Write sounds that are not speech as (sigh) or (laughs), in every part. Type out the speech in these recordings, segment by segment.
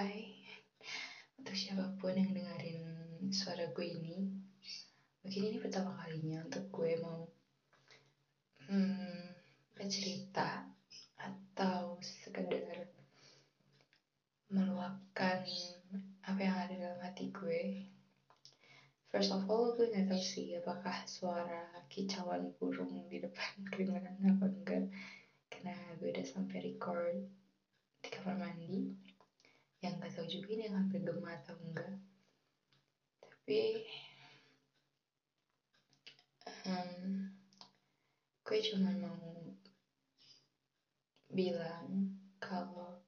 Hai, untuk siapa pun yang dengerin suara gue ini, mungkin ini pertama kalinya untuk gue mau hmm, bercerita atau sekedar meluapkan apa yang ada dalam hati gue. First of all, gue nggak tahu sih apakah suara kicauan burung di depan (laughs) kedengeran apa enggak, karena gue udah sampai record di kamar mandi yang gak tahu juga ini akan bergema atau enggak. Tapi um, gue cuma mau bilang kalau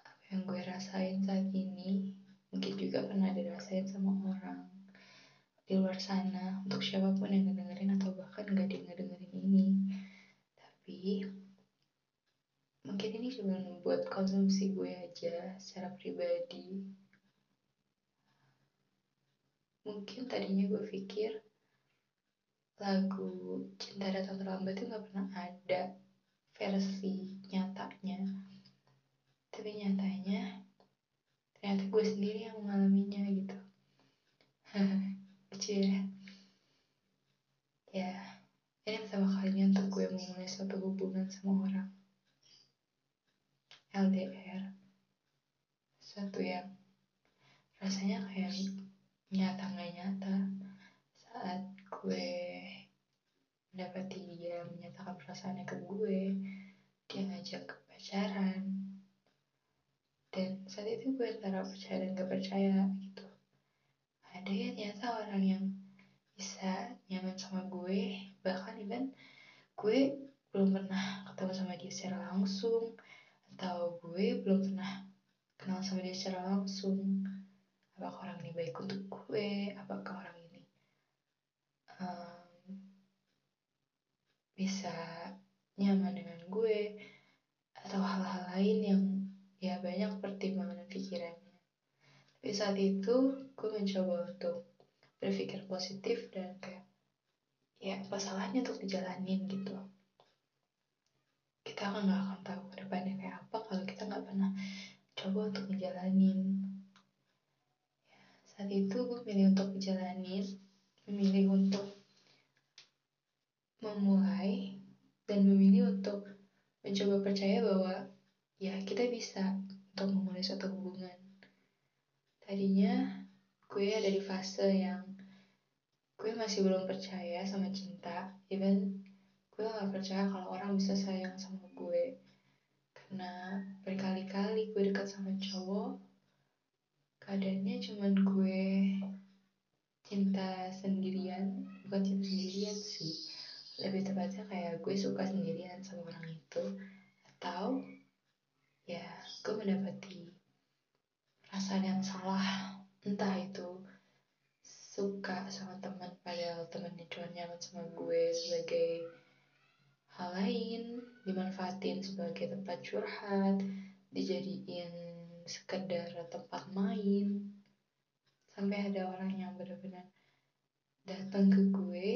apa yang gue rasain saat ini mungkin juga pernah dirasain sama orang di luar sana untuk siapa pun yang ngedengerin atau bahkan gak dia ngedengerin ini. Tapi mungkin ini cuma buat konsumsi gue aja secara pribadi. Mungkin tadinya gue pikir lagu cinta datang terlambat itu nggak pernah ada versi nyatanya. Tapi nyatanya ternyata gue sendiri yang mengalaminya gitu. (laughs) Lucu ya. Ya ini pertama kalinya untuk gue memulai suatu hubungan sama orang LDR suatu yang rasanya kayak nyata nggak nyata. Saat gue mendapati dia menyatakan perasaannya ke gue dia ngajak ke pacaran. Dan saat itu gue antara percaya dan gak percaya gitu. Ada ya ternyata orang yang bisa nyaman sama gue bahkan even gue belum pernah ketemu sama dia secara langsung atau gue belum pernah kenal sama dia secara langsung. Apakah orang ini baik untuk gue? Apakah orang ini um, bisa nyaman dengan gue? Atau hal-hal lain yang ya banyak pertimbangan pikirannya. Tapi saat itu gue mencoba untuk berpikir positif dan kayak ya apa salahnya untuk dijalanin gitu. Kita kan nggak akan tahu ke depannya kayak apa kalau kita nggak pernah coba untuk ngejalanin ya, saat itu gue milih untuk ngejalanin memilih untuk memulai dan memilih untuk mencoba percaya bahwa ya kita bisa untuk memulai suatu hubungan tadinya gue ada di fase yang gue masih belum percaya sama cinta. Even gue gak percaya kalau orang bisa sayang sama gue. Karena berkali-kali gue dekat sama cowok keadaannya cuman gue cinta sendirian. Bukan cinta sendirian sih. Lebih tepatnya kayak gue suka sendirian sama orang itu. Atau ya gue mendapati perasaan yang salah entah itu suka sama teman padahal temannya cuma nyaman sama gue sebagai hal lain dimanfaatin sebagai tempat curhat dijadiin sekedar tempat main. Sampai ada orang yang benar-benar datang ke gue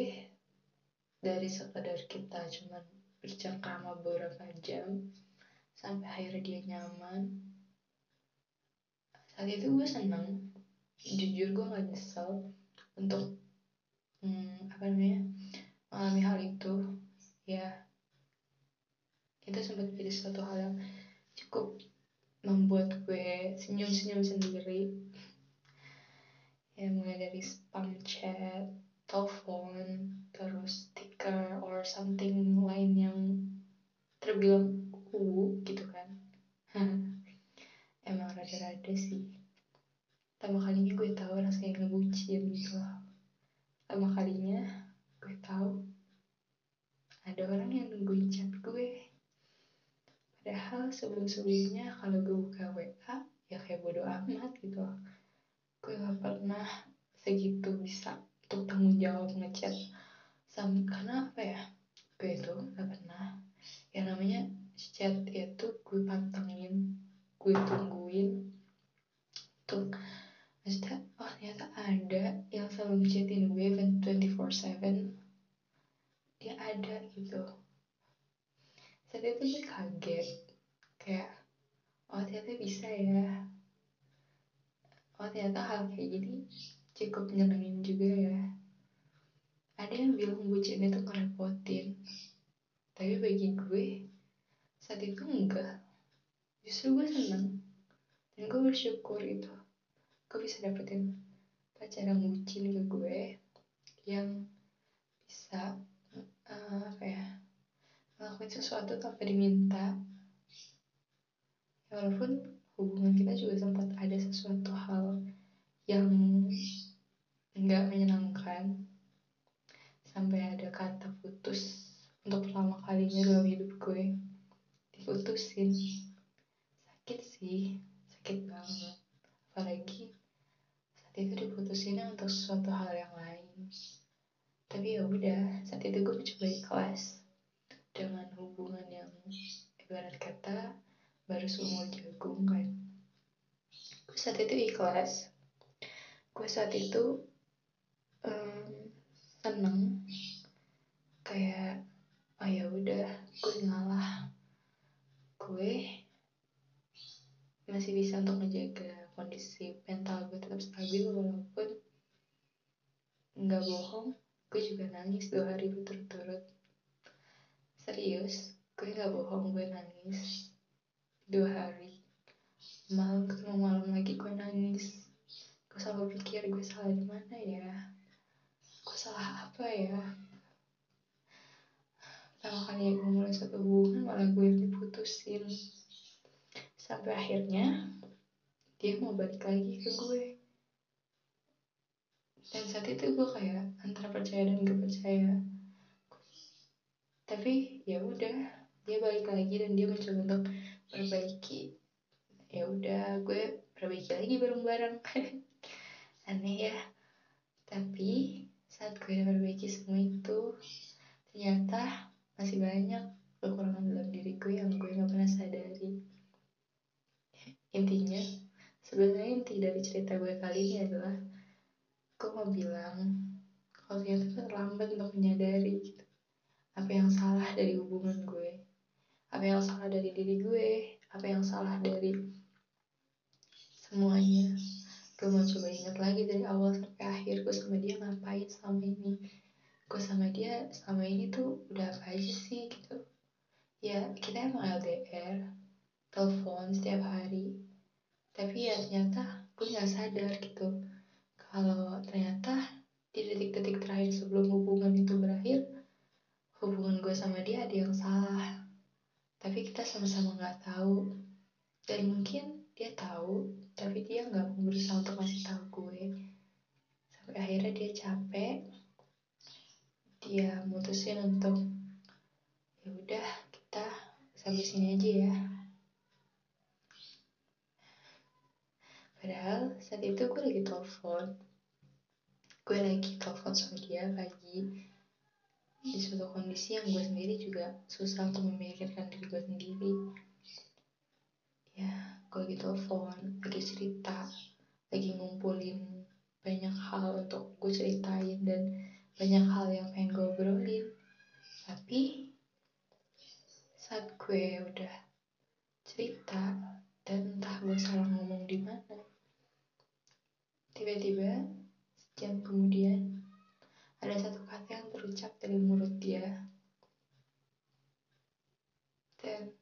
dari sekedar kita cuman bercengkrama beberapa jam sampai akhirnya dia nyaman saat itu gue seneng. Jujur gue gak nyesel untuk hmm, apa namanya mengalami hal itu. Ya itu sempat jadi suatu hal yang cukup membuat gue senyum-senyum sendiri. Ya mulai dari spam chat telepon terus stiker or something lain yang terbilang uh gitu kan (laughs) emang rada-rada sih. Pertama kalinya gue tahu rasanya ngebucin gitu loh. Pertama kalinya gue tahu ada orang yang nungguin chat gue. Padahal sebelum-sebelumnya kalau gue buka WA ya kayak bodo amat gitu. Gue gak pernah segitu bisa untuk tanggung jawab ngechat. Sama karena apa ya? Gue itu gak pernah. Yang namanya chat itu gue pantengin gue tungguin untuk maksudnya oh ternyata ada yang selalu ngechatin gue even 24/7 dia ada gitu. Saat itu gue kaget. Kayak oh ternyata bisa ya. Oh ternyata hal kayak gini cukup nyenengin juga ya. Ada yang bilang bucin itu ngerepotin. Tapi bagi gue saat itu enggak justru gue seneng dan gue bersyukur itu gue bisa dapetin pacar yang bucin ke gue yang bisa uh, apa ya ngelakuin sesuatu tanpa diminta walaupun hubungan kita juga sempat ada sesuatu hal. Yang nggak menyenangkan sampai ada kata putus untuk pertama kalinya dalam hidup gue diputusin sih sakit banget. Apalagi saat itu diputusinnya untuk sesuatu hal yang lain. Tapi ya udah saat itu gue mencoba ikhlas dengan hubungan yang ibarat kata baru seumur jagung kan. Gue saat itu ikhlas. Gue saat itu um, seneng. Kayak oh ya udah gue ngalah. Gue masih bisa untuk menjaga kondisi mental gue tetap stabil walaupun nggak bohong gue juga nangis dua hari berturut-turut. Serius gue nggak bohong gue nangis dua hari. Malam ketemu malam lagi gue nangis. Gue selalu pikir gue salah di mana ya? Gue salah apa ya? Pertama kali gue mulai satu hubungan malah gue diputusin sampai akhirnya dia mau balik lagi ke gue. Dan saat itu gue kayak antara percaya dan gak percaya. Tapi ya udah dia balik lagi dan dia mencoba untuk perbaiki. Ya udah gue perbaiki lagi bareng-bareng. (laughs) Aneh ya. Tapi saat gue perbaiki semua itu ternyata masih banyak kekurangan dalam diri gue yang gue nggak pernah sadari intinya sebenarnya inti dari cerita gue kali ini adalah gue mau bilang kalau ternyata terlambat untuk menyadari gitu apa yang salah dari hubungan gue apa yang salah dari diri gue apa yang salah dari semuanya. Gue mau coba ingat lagi dari awal sampai akhir gue sama dia ngapain selama ini gue sama dia selama ini tuh udah apa aja sih gitu. Ya kita emang LDR telepon setiap hari tapi ya ternyata gue nggak sadar gitu. Kalau ternyata di detik-detik terakhir sebelum hubungan itu berakhir hubungan gue sama dia ada yang salah. Tapi kita sama-sama nggak tahu. Dan mungkin dia tahu tapi dia nggak berusaha untuk ngasih tahu gue sampai akhirnya dia capek dia mutusin untuk ya udah kita sampai sini aja ya padahal saat itu lagi telepon gue lagi telepon sama dia pagi di suatu kondisi yang gue sendiri juga susah untuk memikirkan diri gue sendiri. Ya gue lagi telepon lagi cerita lagi ngumpulin banyak hal untuk gue ceritain dan banyak hal yang pengen gue obrolin. Tapi saat gue udah cerita dan entah gue salah ngomong di mana Tiba-tiba, sejam kemudian, ada satu kata yang terucap dari mulut dia. Dan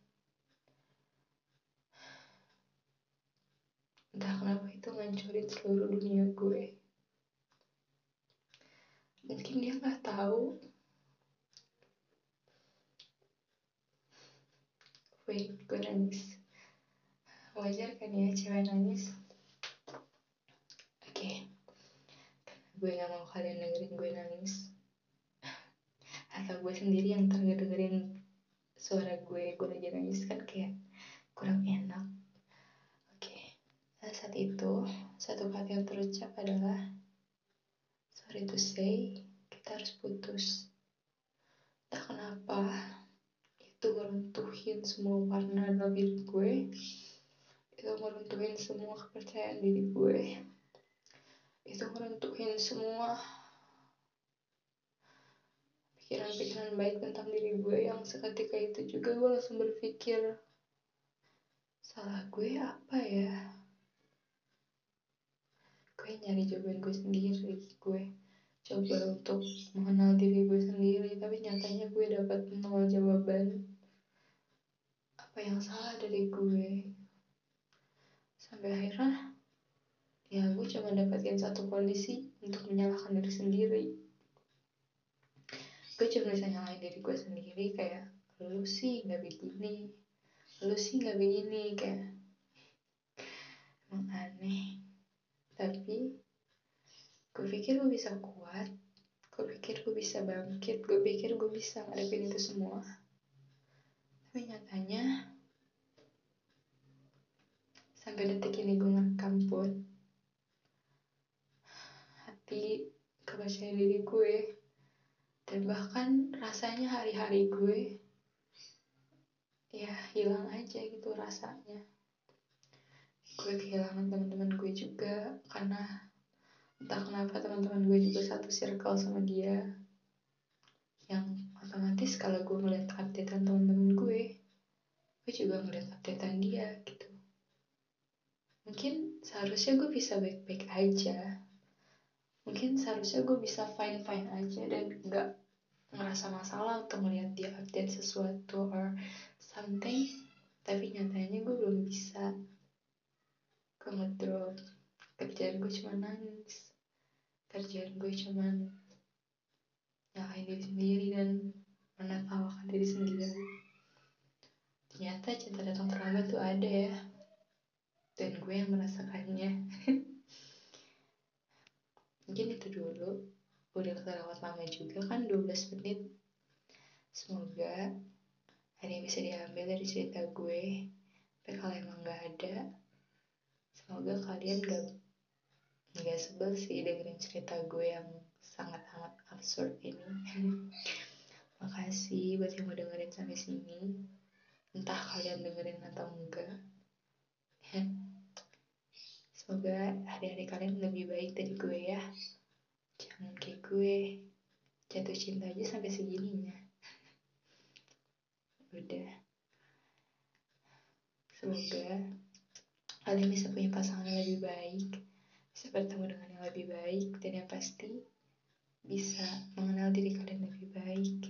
entah kenapa itu ngancurin seluruh dunia gue. Mungkin dia nggak tahu. Wait, gue nangis. Wajar kan ya cewek nangis? Gue gak mau kalian dengerin gue nangis. Atau gue sendiri yang dengerin suara gue gue lagi nangis kan kayak kurang enak. Oke okay. nah saat itu satu kata yang terucap adalah sorry to say kita harus putus. Tak kenapa itu meruntuhin semua warna dalam hidup gue. Itu meruntuhin semua kepercayaan diri gue itu ngeruntuhin semua pikiran-pikiran baik tentang diri gue yang seketika itu juga gue langsung berpikir salah gue apa ya? Gue nyari jawaban gue sendiri gue coba untuk mengenal diri gue sendiri tapi nyatanya gue dapat nol jawaban apa yang salah dari gue. Sampai akhirnya ya gue cuma dapetin satu kondisi untuk menyalahkan diri sendiri. Gue cuma bisa nyalahin diri gue sendiri kayak lu sih nggak begini lu sih nggak begini kayak. Emang aneh. Tapi gue pikir gue bisa kuat gue pikir gue bisa bangkit gue pikir gue bisa ngadepin itu semua. Tapi nyatanya sampai detik ini gue ngerekam pun hati kepercayaan diri gue dan bahkan rasanya hari-hari gue ya hilang aja gitu rasanya. Gue kehilangan teman-teman gue juga karena entah kenapa teman-teman gue juga satu circle sama dia. Yang otomatis kalau gue ngeliat updatean teman-teman gue gue juga ngeliat updatean dia gitu. Mungkin seharusnya gue bisa baik-baik aja mungkin seharusnya gue bisa fine fine aja dan nggak ngerasa masalah untuk melihat dia update sesuatu or something. Tapi nyatanya gue belum bisa gue ngedrop. Kerjaan gue cuma nangis. Kerjaan gue cuma nyalahin diri sendiri dan menertawakan diri sendiri. Ternyata cinta datang terlambat tuh ada ya. Dan gue yang merasakannya (laughs) mungkin itu dulu. Udah kelewat lama juga kan 12 menit. Semoga ada yang bisa diambil dari cerita gue. Tapi kalau emang gak ada semoga kalian gak nggak sebel sih dengerin cerita gue yang sangat amat absurd ini. (laughs) Makasih buat yang mau dengerin sampai sini. Entah kalian dengerin atau enggak (laughs) Semoga hari-hari kalian lebih baik dari gue ya. Jangan kayak gue. Jatuh cinta aja sampai segininya. Udah. Semoga kalian bisa punya pasangan yang lebih baik. Bisa bertemu dengan yang lebih baik. Dan yang pasti bisa mengenal diri kalian lebih baik.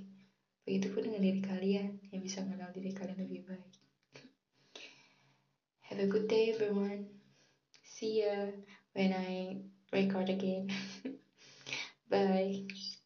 Begitupun dengan diri kalian yang bisa mengenal diri kalian lebih baik. Have a good day everyone. See you when I record again. (laughs) Bye.